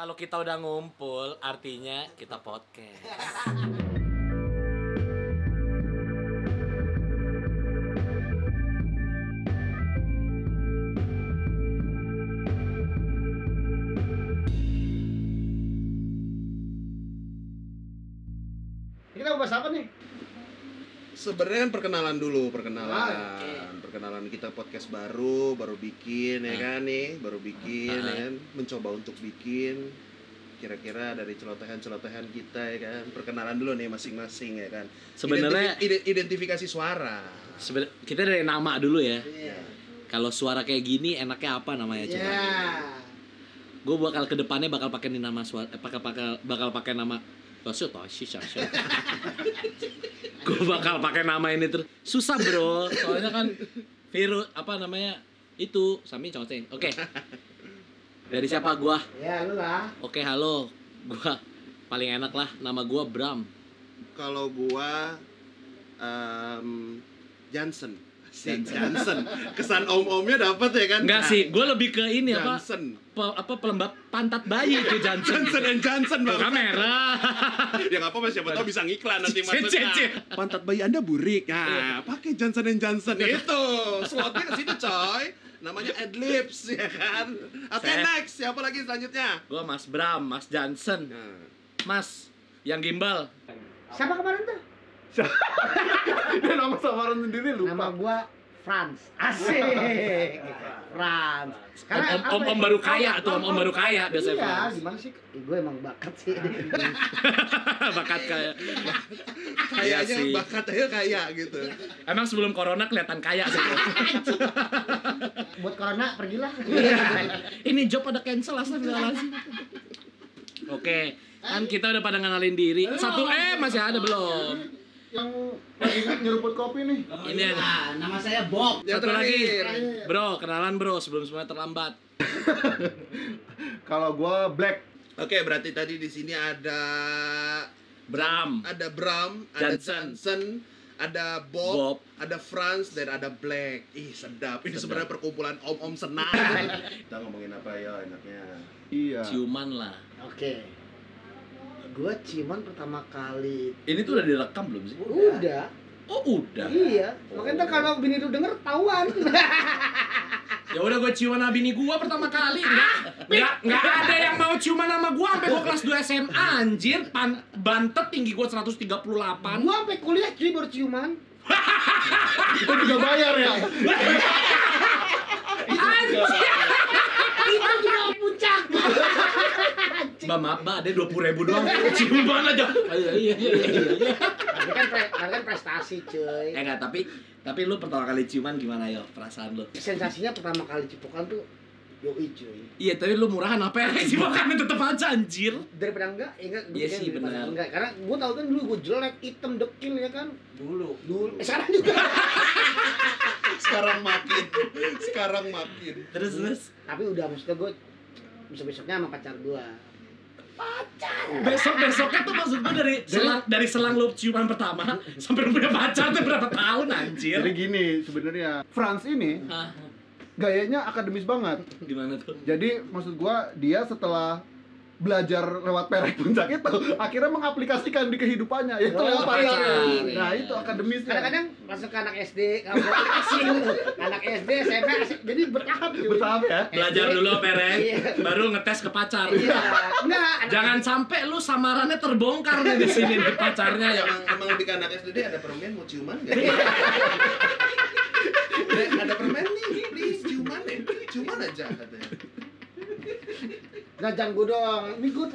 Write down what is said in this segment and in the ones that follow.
Kalau kita udah ngumpul, artinya kita podcast. Kita mau bahas apa nih? Sebenarnya kan perkenalan dulu, perkenalan. Ah, oke. Perkenalan kita podcast baru, baru bikin ya Ah. kan nih, baru bikin ya Ah. kan, mencoba untuk bikin kira-kira dari celotehan-celotehan kita ya kan, perkenalan dulu nih masing-masing ya kan. Sebenarnya Identifi- ide- identifikasi suara. seben- kita dari nama dulu ya. Iya. Kalau suara kayak gini enaknya apa namanya Iya. coba? Gue bakal ke depannya bakal pakai nama suara, eh, bakal bakal bakal pakai nama Tosu Toshi Shasha. Gue bakal pakai nama ini terus. Susah bro, soalnya kan virus apa namanya itu Sami Chongceng. Oke. Dari siapa gua? Ya lu lah. Oke halo, gua paling enak lah nama gua Bram. Kalau gua em, Johnson. Asik, Johnson. Kesan om-omnya dapat ya kan? Enggak sih, gua lebih ke ini apa? Johnson. pe- apa pelembab pantat bayi itu Johnson. Johnson and Johnson Bang. kamera. ya nggak apa-apa siapa tahu bisa ngiklan nanti cek. pantat bayi anda burik nah pakai Johnson Johnson itu slotnya ke situ coy namanya adlibs ya kan oke Saya- next siapa lagi selanjutnya Gua Mas Bram, Mas Johnson. nah. Mas yang gimbal. Siapa kemarin tuh? Dia nama samaran sendiri lupa. Nama gua Franz. Asik. Franz. Om, om, om, om baru kaya tuh, om, om baru kaya biasanya. Iya, Franz. gimana sih? Eh, gue emang bakat sih. Bakat kayak. kayaknya Iya sih. bakat aja kayak gitu Emang sebelum corona kelihatan kaya sih. Buat corona pergilah. Ini job ada cancel astagfirullahaladzim. Oke, kan kita udah pada ngenalin diri. Satu eh masih ada belum? Yang lagi nyeruput kopi nih. Ini ada. Ah, nama saya Bob. yang Satu lagi. terakhir Bro, kenalan bro sebelum semuanya terlambat. Kalau gua black. oke berarti tadi di sini ada Bram. ada Bram ada Johnson. Johnson ada Bob, Bob. ada Franz dan ada Black. Ih sedap. Ini sebenarnya perkumpulan om-om senang. Kita ngomongin apa ya enaknya? Iya. Ciuman lah. Oke. Gua ciuman pertama kali. Ini tuh udah direkam belum sih? Udah. Oh udah. Iya. Makanya ntar kalau bini lu denger tahuan. Ya udah gue ciuman sama bini gua pertama kali. Enggak, enggak, enggak ada yang mau ciuman sama gua sampai gua kelas 2 SMA anjir. Pan, bantet tinggi gua 138. Gua sampai kuliah cuy baru ciuman. Kita juga bayar ya. Itu juga puncak. Mbak maaf mbak, ada 20 ribu doang Ciuman aja Iya iya iya iya iya. Tapi kan pre- tapi kan prestasi cuy. Eh enggak, tapi tapi lu pertama kali ciuman gimana yo perasaan lu? Sensasinya pertama kali cipokan tuh yoi cuy. Iya, tapi lu murahan apa ya? Ciumannya tetep aja anjir Daripada enggak, ya enggak. Iya gua sih, benar. Enggak, karena gua tahu kan dulu gua jelek, hitam, dekil ya kan. Dulu Dulu. Eh, sekarang juga. sekarang makin sekarang makin Terus terus tapi udah maksudnya gua besok-besoknya sama pacar gua. Besok-besoknya tuh maksud gua dari selang, dari selang lu ciuman pertama Sampai lu punya pacar tuh berapa tahun anjir Jadi gini sebenarnya Franz ini gayanya akademis banget. Gimana tuh? Jadi maksud gua dia setelah belajar lewat perek puncak itu akhirnya mengaplikasikan di kehidupannya yaitu Oh, lewat pacar. pacar. Nah, itu akademisnya. Kadang-kadang masuk ke anak SD, kamu asing. anak SD, SMP, asik. jadi bertahap cuy. bertahap ya. Belajar SD. dulu perek, Iya. baru ngetes ke pacar Iya, enggak. anak Jangan sampai lu samarannya terbongkar nih di sini nih pacarnya ya. emang emang lebih ke anak SD ada permen mau ciuman nggak? ada, ada permen nih, please ciuman deh, ciuman aja katanya. Jangan gue dong. Ini gue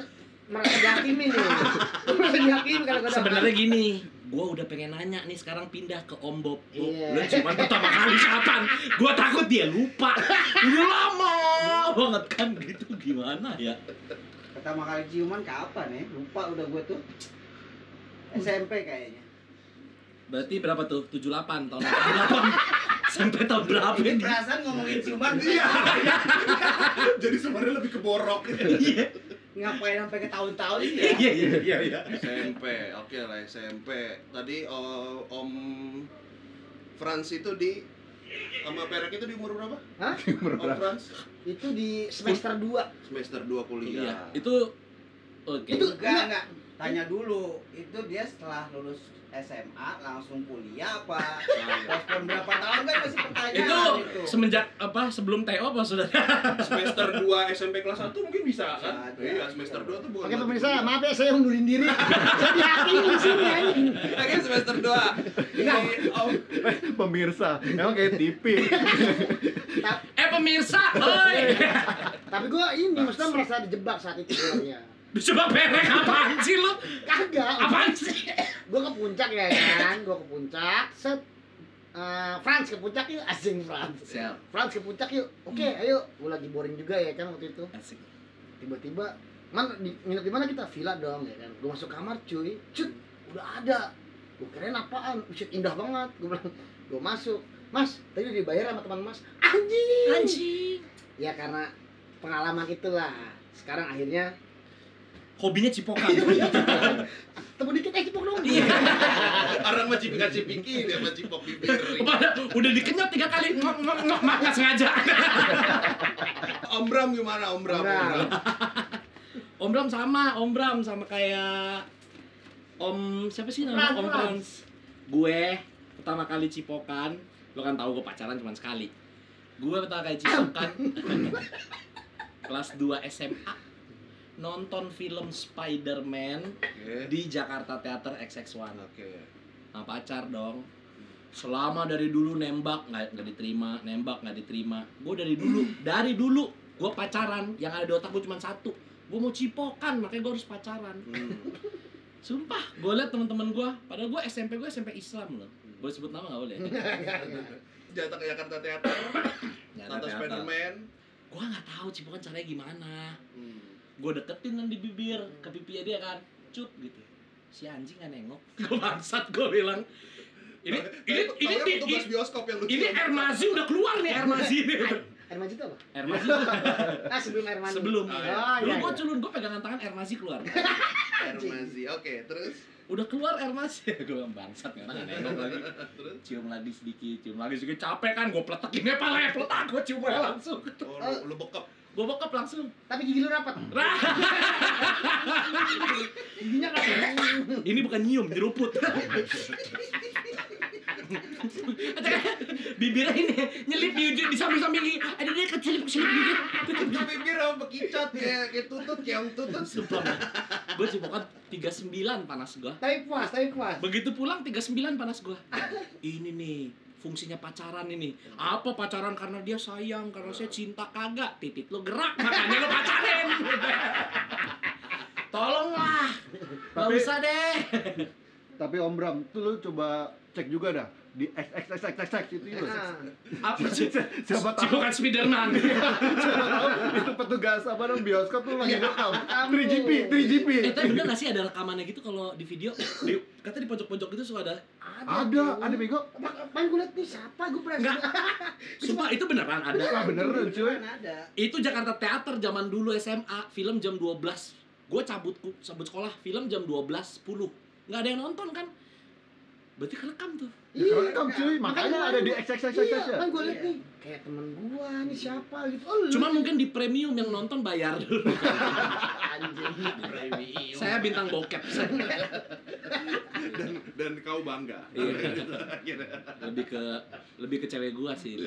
merasa dihakimi nih. Gue merasa dihakimi kalau gue Sebenarnya gini, gua udah pengen nanya nih sekarang pindah ke Om Bob. Bob, Iya. Lu cuma pertama kali kapan? Gua takut dia lupa. Udah lama banget kan gitu gimana ya? Pertama kali ciuman kapan ya? Lupa udah gue tuh. SMP kayaknya. Berarti berapa tuh? 78 tahun 88. Sampai tahun berapa Ini ini? perasaan ngomongin ciuman Iya. Jadi sebenarnya lebih ke borok. Iya. ngapain sampai ke tahun-tahun sih ya? Iya iya iya iya. SMP, oke lah SMP. Tadi oh, Om Franz itu di Sama Perak itu di umur berapa? Hah? Umur Om berapa? Frans? Itu di semester 2. Semester 2 kuliah. Iya, itu oke. Itu- Enggak, enggak. Tanya dulu, itu dia setelah lulus SMA langsung kuliah apa? Respon berapa tahun kan masih pertanyaan itu itu. semenjak apa sebelum TO apa sudah? semester 2 SMP kelas 1 mungkin bisa kan? Iya, semester 2 tuh bukan. Oke pemirsa, maaf ya saya undurin diri. saya dihakimi di sini anjing. Oke, semester 2. Ini Om Pemirsa, emang kayak TV. eh pemirsa, oi. Tapi gua ini maksudnya merasa dijebak saat itu sebenarnya. Coba perek apaan sih lu? Kagak. Apaan sih? Gua ke puncak ya kan, gua ke puncak. Set Eh, Franz ke puncak yuk, asing Franz. Siap. Franz ke puncak yuk. Oke, ayo. Gua lagi boring juga ya kan waktu itu. Asik. Tiba-tiba, man, di, nginep di mana kita? Villa dong ya kan. Gua masuk kamar cuy, cut, udah ada. Gua kirain apaan? Buset indah banget. Gua bilang, gua masuk. Mas, tadi udah dibayar sama teman Mas. Anjing. Anjing. Ya karena pengalaman itulah. Sekarang akhirnya Hobinya cipokan. temu dikit eh cipok dong. Iya. orang mah cipika cipiki dia mah cipok bibir. Udah, udah dikenyot tiga kali ngok ngok ngok mak nggak sengaja. Om Bram gimana Om Bram? Om Bram. Om sama, Om Bram sama kayak Om siapa sih nama Om. Frans. Gue pertama kali cipokan, lo kan tahu gue pacaran cuma sekali. Gue pertama kali cipokan kelas 2 SMA nonton film Spider-Man Oke. di Jakarta Theater XX1 Oke. nah pacar dong selama dari dulu nembak nggak nggak diterima nembak nggak diterima gue dari dulu dari dulu gue pacaran yang ada di otak gue cuma satu gue mau cipokan makanya gue harus pacaran Hmm. sumpah gue liat teman-teman gue padahal gue SMP gue SMP Islam loh boleh sebut nama nggak boleh Jatah ke Jakarta Theater, nonton. Spiderman. gue nggak tahu cipokan caranya gimana Hmm. Gue deketin kan di bibir ke pipinya dia kan. Cut gitu. Si anjing nggak nengok. Gue bangsat gue bilang. Ini ini ini ini, petugas bioskop yang lucu. ini air mazi udah keluar nih air mazi ini. Air Maji itu apa? air mazi Ah sebelum air mandi. sebelum. Oh, ya. iya, Lu gue culun gue pegangan tangan air mazi keluar. Air mazi. Oke, terus? Udah keluar air mazi gue bilang bangsat nggak nengok lagi. Terus? Cium lagi sedikit cium lagi sedikit. Capek kan gue peletekinnya pala ya peletak gue cium aja langsung. Oh, lu, lu bekap. Gue bokap langsung Tapi gigi lu rapat. Rah, Giginya kan. ini bukan nyium diruput bibirnya ini nyelip di, di, di samping-samping gigi. ada dia kecelip kecelip dikit Itu bibir apa bekicot kayak kayak tutut kayak tutut. sumpah gue cipokan 39 panas gue Tapi puas, tapi puas. Begitu pulang 39 panas gua. Ini nih fungsinya pacaran ini. Apa pacaran karena dia sayang, karena saya cinta kagak. Titik lu gerak makanya lu pacarin. Tolonglah. Gak Tapi- usah deh. Tapi Om Bram, tuh lu coba cek juga dah di XXXXX itu juga. Nah, Apa sih? Siapa tahu Cipokan Spiderman. siapa tahu itu petugas apa namanya bioskop tuh lagi rekam. ampun. 3GP, 3GP. eh tapi bener gak sih ada rekamannya gitu kalau di video? Di, kata di pojok-pojok itu suka ada. Ada, ada bego. Apaan gue liat nih siapa gue pernah Enggak. Sumpah itu beneran ada. Beneran cuy. Ada. Itu Jakarta Teater zaman dulu SMA, film jam 12. Gue cabut cabut sekolah, film jam 12.10. Nggak ada yang nonton kan? Berarti kerekam tuh. Rekam cuy, makanya ada di XXXX Iya, ya. kan gue liat nih. Kayak temen gua nih siapa gitu. Oh. Cuma mungkin di premium yang nonton bayar dulu. anjing. Saya bintang bokep. Saya dan dan kau bangga. Iya. lebih ke lebih ke cewek gua sih.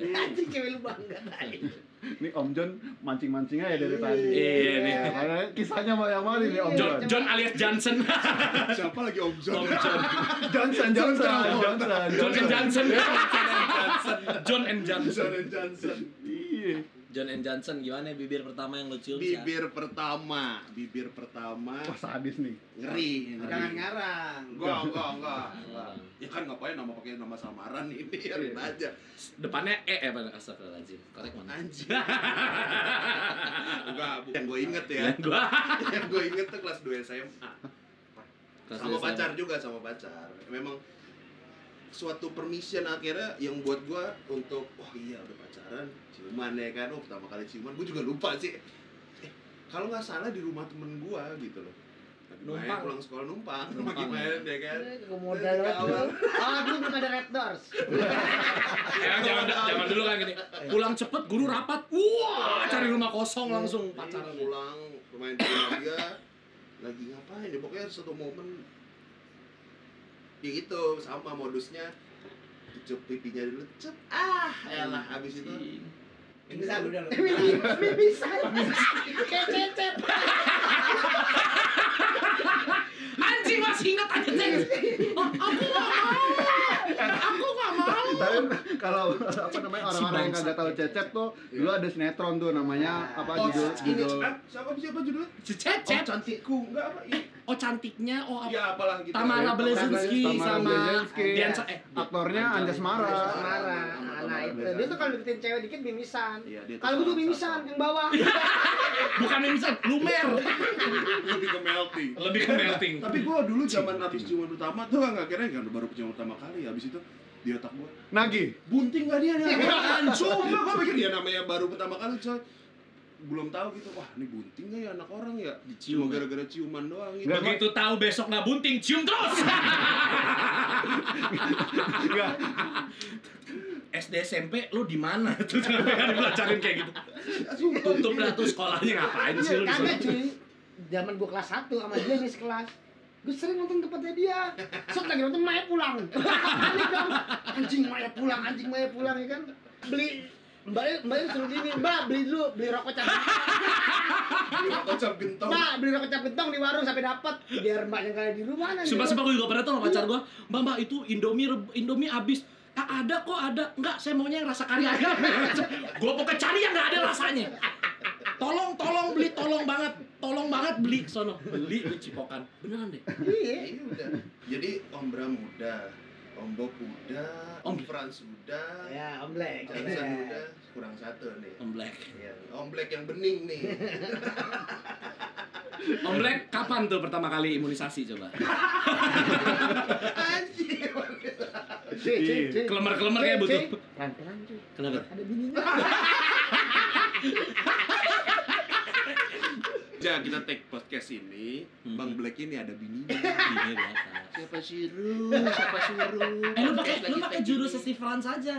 Anjing cewek lu bangga tadi. Ini Om John mancing-mancing aja dari tadi. Iya, nih. Kisahnya banyak banget ini Om John, John. John alias Johnson. Siapa lagi Om John? Om John. Johnson, Johnson, Johnson, John and Johnson. John and John Johnson. and Johnson. Iya. John and Johnson gimana bibir pertama yang lu cium? siapa? Bibir pertama, bibir pertama Wah sadis nih. ngeri. Jangan ngarang. Enggak, enggak, enggak. enggak. Ya kan ngapain nama pakai nama samaran ini biarin aja. Depannya E apa? Astagfirullahaladzim. Korek mana? Anjing. Enggak, yang gue inget ya. Gua. yang gue inget tuh kelas 2 SMA. Kelas sama pacar juga sama pacar. Memang suatu permission akhirnya yang buat gue untuk wah iya udah pacaran ciuman ya kan oh pertama kali ciuman gue juga lupa sih eh kalau nggak salah di rumah temen gue gitu loh Numpang. Main pulang sekolah numpang, lagi main ya kan. Ke modal. Ah, dulu belum ada Red Doors. Ya, jangan jangan dulu kan gini. Pulang cepet, guru rapat. Wah, cari rumah kosong langsung pacaran. Iya, pulang pemain bola dia lagi ngapain ya pokoknya satu momen ya itu sama modusnya cup pipinya dulu cep ah elah habis itu Bisa udah. Bisa. Kayak cecep. Anjing masih ingat aja Ceng. Oh, aku gak mau. Aku gak mau. Tapi kalau apa namanya orang-orang yang kagak tahu cecep tuh dulu ada sinetron tuh namanya apa oh judul ini judul ah, siapa siapa judulnya Si oh Cecep. cantikku enggak apa ini Oh cantiknya. Oh apa? ya apalah gitu Tamara Ya, Blazinski sama Blazinski. Dian Sa- eh aktornya Anjas Mara. Marah. Nah, itu. Dia tuh kalau deketin cewek dikit mimisan. Iya, dia Kalau gue tuh mimisan yang bawah. bukan misal lumer. lebih ke melting Lebih ke melting. tapi gua dulu zaman habis ciuman pertama tuh nggak kira kan baru ciuman pertama kali habis itu di otak gua Nagih. bunting gak dia nih Sumpah gua pikir dia namanya baru pertama kali coy belum tahu gitu wah ini bunting gak ya anak orang ya Dicium. cuma gara-gara ciuman doang gitu Nggak, Begitu tahu besok nggak bunting, cium terus. SD SMP lu di mana tuh sampai kan dipelajarin kayak gitu. Tutup dah tuh sekolahnya ngapain sih lu di Kagak sana? cuy. Zaman gue kelas 1 sama dia nih sekelas. Gue sering nonton tempatnya dia. Set lagi nonton Maya pulang. Anjing Maya pulang, anjing Maya pulang ya kan. Beli Mbak Mbak suruh gini, Mbak beli dulu beli rokok cap. kocap gentong. Mbak beli rokok cap gentong di warung sampai dapat biar mbaknya kayak di rumah nanti. Sumpah sumpah gue juga pernah tuh sama pacar gue Mbak mbak itu Indomie Indomie abis Ah, ada kok ada. Enggak saya maunya yang rasa kari aja. Gue pokoknya cari yang gak ada rasanya. Tolong tolong beli tolong banget Tolong banget beli. Sono Beli di Cipokan. Beneran deh. Iya. Iya udah. Jadi Om Bram udah Om Bob udah Om- Om Frans udah Ya, Om Black. Johnson udah kurang satu nih Om Black Iya, Om Black yang bening nih Om Black kapan tuh pertama kali imunisasi coba? anjir cuy. Kelemar-kelemar kayak butuh. Pelan-pelan cuy. Kenapa? Ada bininya. Ja, kita take podcast ini, Hmm. Bang Black ini ada bininya. Ini di atas. Siapa suruh? Siapa suruh? Eh lu pakai lu pakai jurus Steve Franz aja.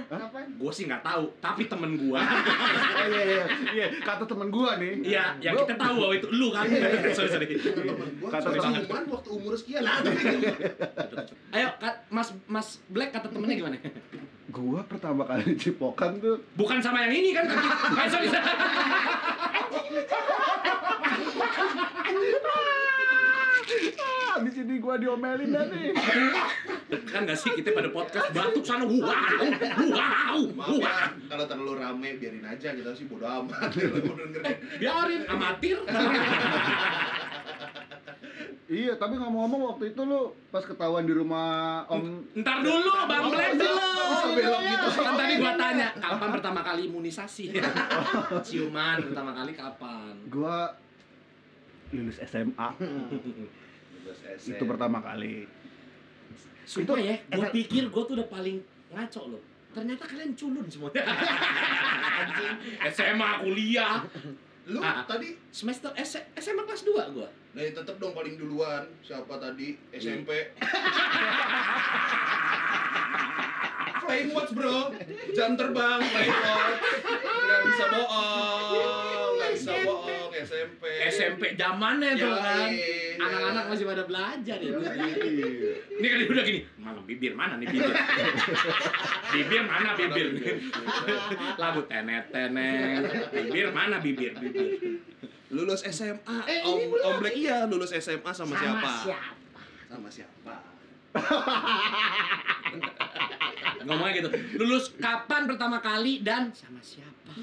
Gue sih nggak tahu, tapi temen gua, Oh iya iya iya kata temen gua nih. iya, yang kita tahu bahwa itu lu kan. sorry sorry. Temen gua Kata temen. ciuman waktu umur sekian. Ayo, Kak, Mas Mas Black kata temennya gimana? Gua pertama kali di Cipokan tuh Bukan sama yang ini kan? Eh, sorry, ah, di sini gua diomelin dah nih. kan nggak sih kita pada podcast batuk sana wow wow Maaf wow. ya, kalau terlalu rame biarin aja kita sih bodo amat. Biarin amatir. Iya, tapi ngomong-ngomong waktu itu lu pas ketahuan di rumah Om ntar dulu bang Black dulu Oh, belok gitu. kan tadi gua tanya kapan pertama kali imunisasi? Ciuman pertama kali kapan? Gua lulus SMA. Lulus itu pertama kali. sumpah Itu- ya gua pikir gua tuh udah paling ngaco loh ternyata kalian culun semuanya Anjing. SMA kuliah Lu Ah. tadi semester S- SMA kelas 2 gua Nah, tetep dong paling duluan. Siapa tadi? SMP. Flying watch, bro. Jam terbang, flying watch. Nggak bisa bohong. Nggak bisa bohong. SMP. SMP zamannya tuh kan anak-anak masih pada belajar ya. Ini kan udah gini, mana bibir mana nih bibir? bibir mana bibir? Lagu tenet tenet. Bibir mana bibir? Bibir. Lulus SMA. Eh, Om. Om Black iya lulus SMA sama, siapa? siapa? Sama siapa? Ngomongnya gitu. Lulus kapan pertama kali dan sama siapa?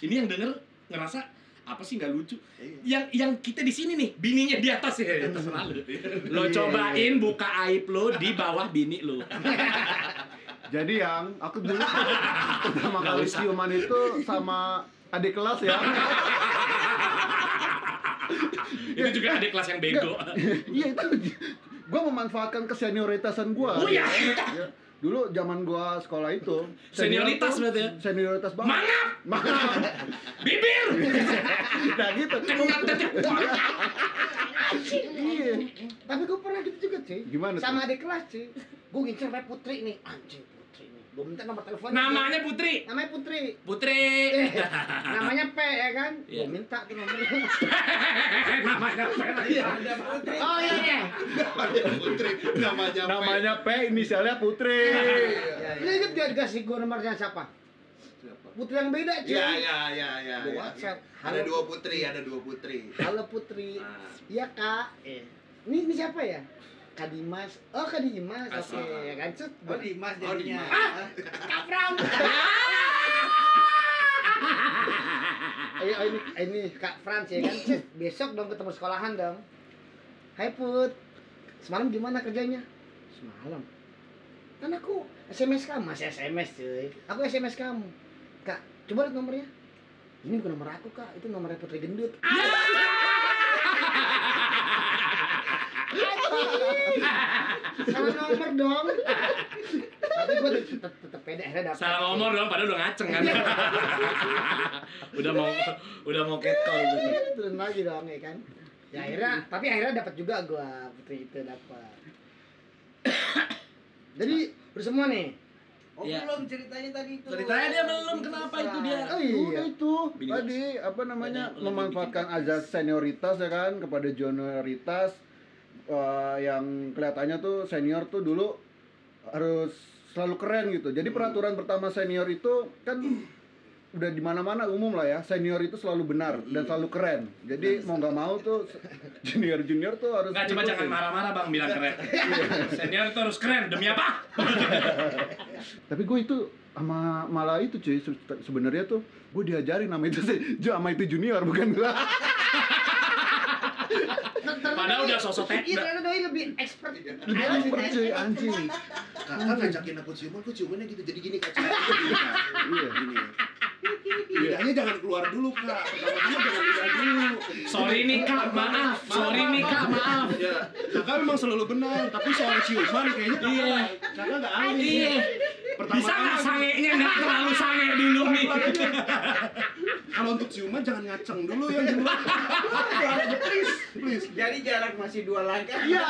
Ini yang denger ngerasa apa sih nggak lucu? Iya. Yang yang kita di sini nih, bininya di atas ya, terserah lu. Lo cobain buka aib lo di bawah bini lo. Jadi yang aku dulu pertama kali usah. ciuman itu sama adik kelas ya. Itu juga ada kelas yang bego. Iya itu gua memanfaatkan kesenioritasan gua. Oh iya. Ya. Dulu zaman gua sekolah itu Senioritas berarti ya? Senioritas banget. Mangap, Mangap. bibir. nah gitu. Kenyat aja. pernah gitu juga cuy. Gimana tuh? Sama adik kelas cuy. Gue ngincer Putri nih, anjing. Gue minta nomor teleponnya. Namanya Putri. namanya Putri. Putri. Eh, namanya P ya kan? Iya. Gue minta tuh nomornya. Namanya Iya. Ada putri. Oh iya iya. Namanya Putri, namanya P. Namanya P, inisialnya Putri. Iya, Lu inget gak dikasih gue nomornya siapa? Siapa? Putri yang beda cuy. Iya, iya, iya, iya. Di iya. WhatsApp. Ada dua putri, ada dua putri. Halo Putri. Ah. Iya kak. Eh. Ini, ini siapa ya? Kak Dimas. Oh Kak Dimas. Oke Asik. ya kan. Cet. Oh Dimas Oh, jadinya. Dimas. Kak Pram. Ayo, oh, ini, ini Kak Frans ya kan. Cet, besok dong ketemu sekolahan dong. Hai Put. Semalam gimana kerjanya? Semalam. Kan aku SMS kamu, masih SMS cuy. Aku SMS kamu. Kak, coba lihat nomornya. Ini bukan nomor aku kak, itu nomornya Putri Gendut. Salah nomor dong. Tapi gue tetep, tetep pede akhirnya dapet. Salah ngomong dong, padahal udah ngaceng kan. udah mau udah mau ketol gitu. Turun lagi dong ya kan. Ya akhirnya, tapi akhirnya dapat juga gua Putri itu dapat. Jadi udah semua nih. Oh Iya. belum ceritanya tadi itu. Ceritanya dia belum, kenapa itu dia? Oh Udah iya. itu Bini tadi apa namanya memanfaatkan azas senioritas ya kan kepada junioritas eh, yang kelihatannya tuh senior tuh dulu harus selalu keren gitu. Jadi peraturan pertama senior itu kan udah di mana-mana umum lah ya senior itu selalu benar dan selalu keren. Jadi mau nggak mau tuh junior junior tuh harus Enggak, coba jangan marah-marah bang bilang keren. Senior itu harus keren, demi apa? Tapi gue itu sama malah itu cuy se- sebenarnya tuh gue diajarin nama itu sih sama itu junior bukan gua. Padahal udah sosok Iya, teknik. ternyata doi lebih expert. Lebih expert cuy anjing. Kakak ngajakin aku ciuman, kok ciumannya gitu jadi gini kak ciumannya gini kak. Iya. Gini. Lidahnya jangan keluar dulu kak. Pertama-tama jangan lidah dulu. Sorry nih kak, maaf. Sorry nih kak, maaf. Ya, kakak memang selalu benar, tapi soal ciuman kayaknya kakak, Iya. kakak nggak ahli. Iya. Bisa nggak sangenya nggak terlalu sange dulu nih? Kalau untuk ciuman jangan ngaceng dulu yang dulu. please, please. Jadi jarak masih dua langkah. Iya.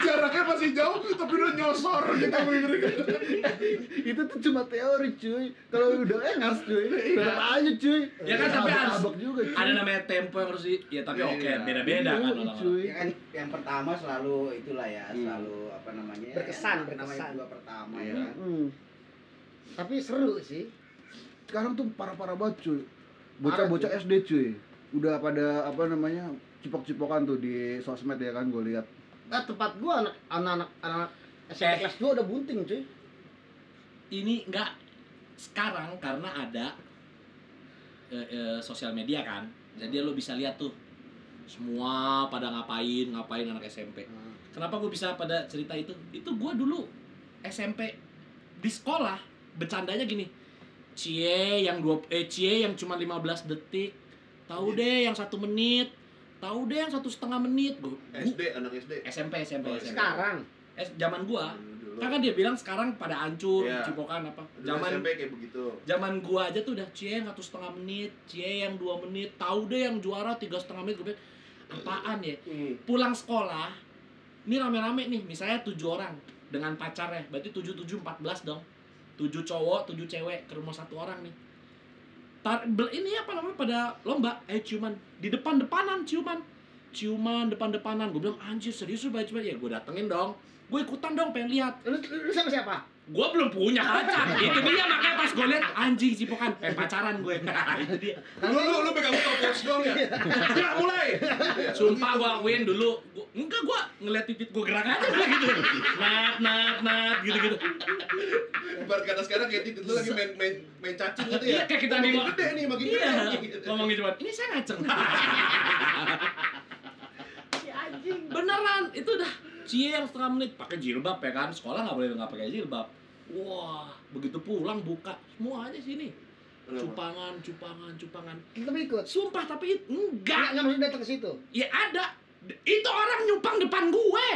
Jaraknya masih jauh, tapi udah nyosor gitu itu tuh cuma teori cuy kalau udah engas cuy tetap aja cuy Ya kan, tapi harus- abak juga cuy Ada namanya tempo yang harus ya tapi oke Iya. beda-beda kan Iya, orang-orang. cuy Ya kan yang pertama selalu itulah ya, Hmm. selalu apa namanya? Berkesan, berkesan. juga pertama Iya. ya kan. Hmm. Tapi seru sih. Sekarang tuh parah-parah banget cuy bocah-bocah SD cuy udah pada apa namanya cipok-cipokan tuh di sosmed ya kan gue lihat Nah, tempat gua anak anak anak SMP kelas 2 udah bunting cuy. Ini nggak sekarang karena ada eh, eh, sosial media kan. Jadi lo bisa lihat tuh semua pada ngapain ngapain anak SMP. Kenapa gue bisa pada cerita itu? Itu gue dulu SMP di sekolah bercandanya gini. Cie yang dua eh cie yang cuma 15 detik. Tahu deh yang satu menit. Tahu deh yang satu setengah menit. Gue SD, anak SD. SMP SMP Oh, SMP. Sekarang Eh, zaman gua Dulu. kan dia bilang sekarang pada hancur, Iya. cipokan apa. Dulu Zaman SMP kayak begitu. zaman gua aja tuh udah cie yang satu setengah menit, cie yang dua menit, tahu deh yang juara tiga setengah menit gue bilang, apaan ya? Pulang sekolah, ini rame-rame nih, misalnya tujuh orang dengan pacarnya, berarti tujuh tujuh empat belas dong, tujuh cowok, tujuh cewek ke rumah satu orang nih. Tar, ini apa namanya pada lomba, eh ciuman. Di depan depanan ciuman, ciuman depan depanan, gue bilang anjir serius lu ya gue datengin dong, gue ikutan dong pengen lihat, lu, lu sama siapa? Gue belum punya. Pacar itu dia makanya pas gue liat anjing sih pokan eh pacaran gue itu dia. Lu lu lu pegang stopwatch dong ya. Ya mulai. sumpah gue akuin dulu. Gua, enggak gue ngeliat titik gue gerak aja gua gitu. Nat nat nat gitu gitu Ibarat kata sekarang kayak titik lu lagi main main main cacing gitu ya. Iya, kayak kita nih, gede nih, makin iya. gede. gitu. ngomongin cuma ini saya ngaceng. Beneran itu udah cie yang setengah menit. Pakai jilbab ya kan? Sekolah nggak boleh nggak pakai jilbab wah begitu pulang buka semuanya sini Kenapa? cupangan cupangan cupangan Kita ikut. sumpah tapi Enggak, enggak enggak mesti datang ke situ. Ya ada. Itu orang nyumpang depan gue.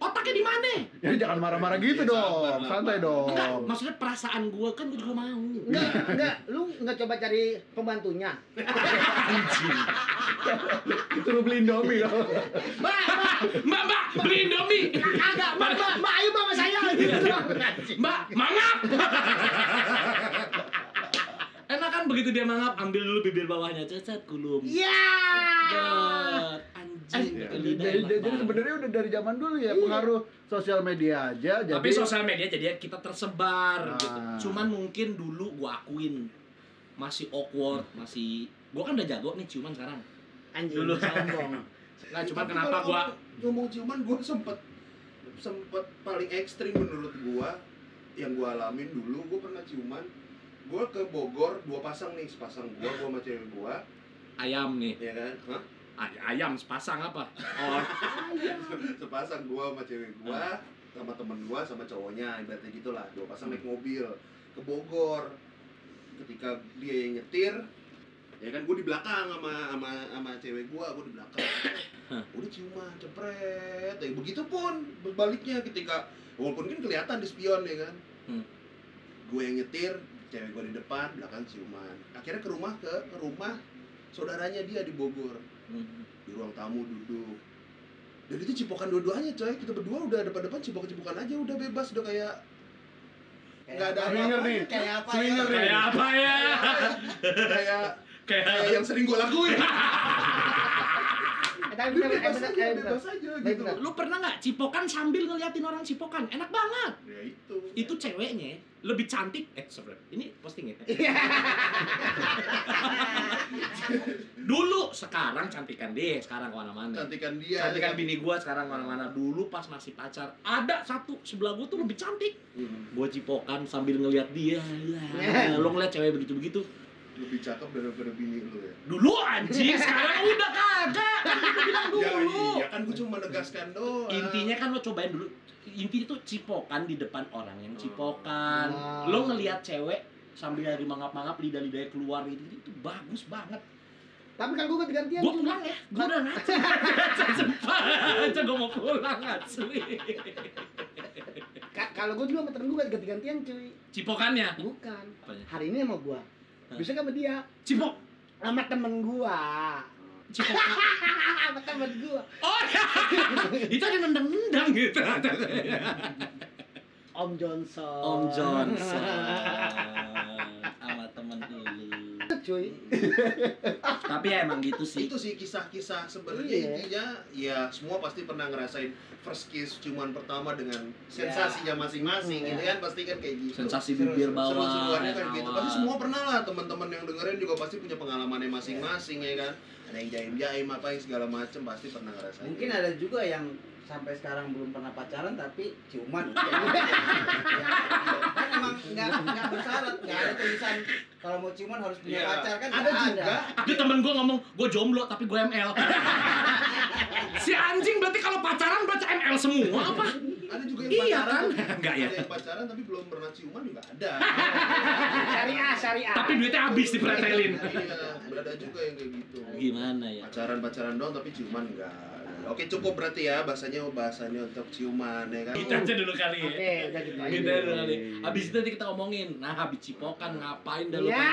Otaknya di mana? ya jangan marah-marah gitu Iya, dong sabar, santai sabar. dong Enggak, maksudnya perasaan gue kan gue juga mau. Enggak, enggak. Lu enggak coba cari pembantunya. Anjing. Suruh beli Indomie loh. Mbak, mbak, Mbak, mbak, beli Indomie. agak, mbak, mbak, mbak, ayo mbak sama saya gitu. Mbak, mangap. Enak kan begitu dia mangap, ambil dulu bibir bawahnya, cecet kulum. Iya. Ya, ke jadi, banget. sebenarnya udah dari zaman dulu ya Iya. pengaruh sosial media aja. Jadi Tapi sosial media jadi kita tersebar Ah. gitu. Cuman mungkin dulu gua akuin masih awkward, masih gua kan udah jago nih ciuman sekarang. Anjing, Dulu. sombong. Nah, cuman Tapi kenapa gua ngomong ciuman gua sempet sempet paling ekstrim menurut gua yang gua alamin dulu gua pernah ciuman gua ke Bogor dua pasang nih sepasang gua gua sama cewek gua ayam nih. ya kan Hah? Ay- ayam sepasang apa? Oh, sepasang gua sama cewek gua sama temen gua sama cowoknya ibaratnya gitulah. Dua pasang naik mobil ke Bogor. Ketika dia yang nyetir ya kan gua di belakang sama sama sama cewek gua gua di belakang. Udah ciuman cepret. Ya begitu pun berbaliknya ketika walaupun kan kelihatan di spion ya kan? Hmm. gue yang nyetir cewek gue di depan belakang ciuman. Akhirnya ke rumah ke, ke rumah saudaranya dia di Bogor Hmm. di ruang tamu duduk dan itu cipokan dua-duanya coy kita berdua udah depan-depan cipok-cipokan aja udah bebas udah kayak nggak ada Swinger apa-apa. nih. Kayak apa Swinger ya? Kayak apa ya? kayak kayak yang sering gue lakuin Eh, tapi bener, eh, bebas bener, aja eh, bener. bebas aja Baik, gitu bener. lu pernah nggak cipokan sambil ngeliatin orang cipokan? Enak banget. ya itu Itu ceweknya lebih cantik. Eh, sorry. Ini posting ya. Sekarang cantikan dia, sekarang ke mana-mana. cantikan dia Cantikan bini gua sekarang ke mana-mana. Dulu pas masih pacar, ada satu sebelah gua tuh lebih cantik. Hmm, Gua cipokan sambil ngeliat dia. Ya, lo ngeliat cewek begitu-begitu. lebih cakep daripada bini lu ya Dulu anjing, sekarang udah kagak. Kan gua bilang ya dulu. iya kan gue cuma menegaskan doang Intinya kan lo cobain dulu. Intinya tuh cipokan di depan orang yang cipokan. Ah. Lo ngeliat cewek sambil lagi mangap-mangap lidah-lidahnya keluar gitu, itu bagus banget. Tapi kan gue ganti-gantian. Gua cuy. pulang ya, gua udah. Sumpah, aja gua mau pulang asli. Ka- Kalau gue dulu sama temen gue ganti-gantian cuy. Cipokannya. Bukan. Apanya? Hari ini sama gua. Hah? Bisa sama dia. Cipok. Sama temen gua. Cipokan. sama temen gua. Oh, itu ada nendang-nendang gitu. Om Johnson. Om Johnson. Cuy. Tapi ya emang gitu sih. itu sih kisah-kisah sebenarnya Iya. intinya ya semua pasti pernah ngerasain first kiss cuman pertama dengan sensasinya masing-masing Iya. gitu kan pasti kan kayak gitu Sensasi bibir bawah. seru-seruannya kan yang gitu pasti semua pernah lah teman-teman yang dengerin juga pasti punya pengalamannya masing-masing ya kan ada yang jaim-jaim apa yang segala macem pasti pernah ngerasain Mungkin ada juga yang sampai sekarang belum pernah pacaran tapi ciuman. Iya. kan emang nggak nggak bersyarat, nggak ada tulisan kalau mau ciuman harus punya Iya. pacar kan ada juga Ada temen gue ngomong, gue jomblo tapi gue ML. si anjing berarti kalau pacaran baca ML semua apa? ada juga yang Iya pacaran kan? Enggak ya. ada yang pacaran tapi belum pernah ciuman juga ada Syariah, syariah. Tapi duitnya habis dipretelin. iya ada juga yang kayak gitu Gimana ya? pacaran pacaran doang tapi ciuman enggak oke cukup berarti ya bahasanya bahasanya untuk ciuman ya kan Kita aja dulu kali ya. Oke, udah gitu aja. Dulu kali. Habis itu nanti kita ngomongin. Nah, habis cipokan ngapain dah lu Ya.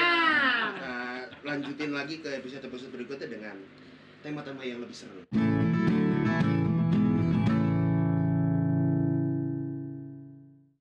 Nah, lanjutin lagi ke episode episode berikutnya dengan tema-tema yang lebih seru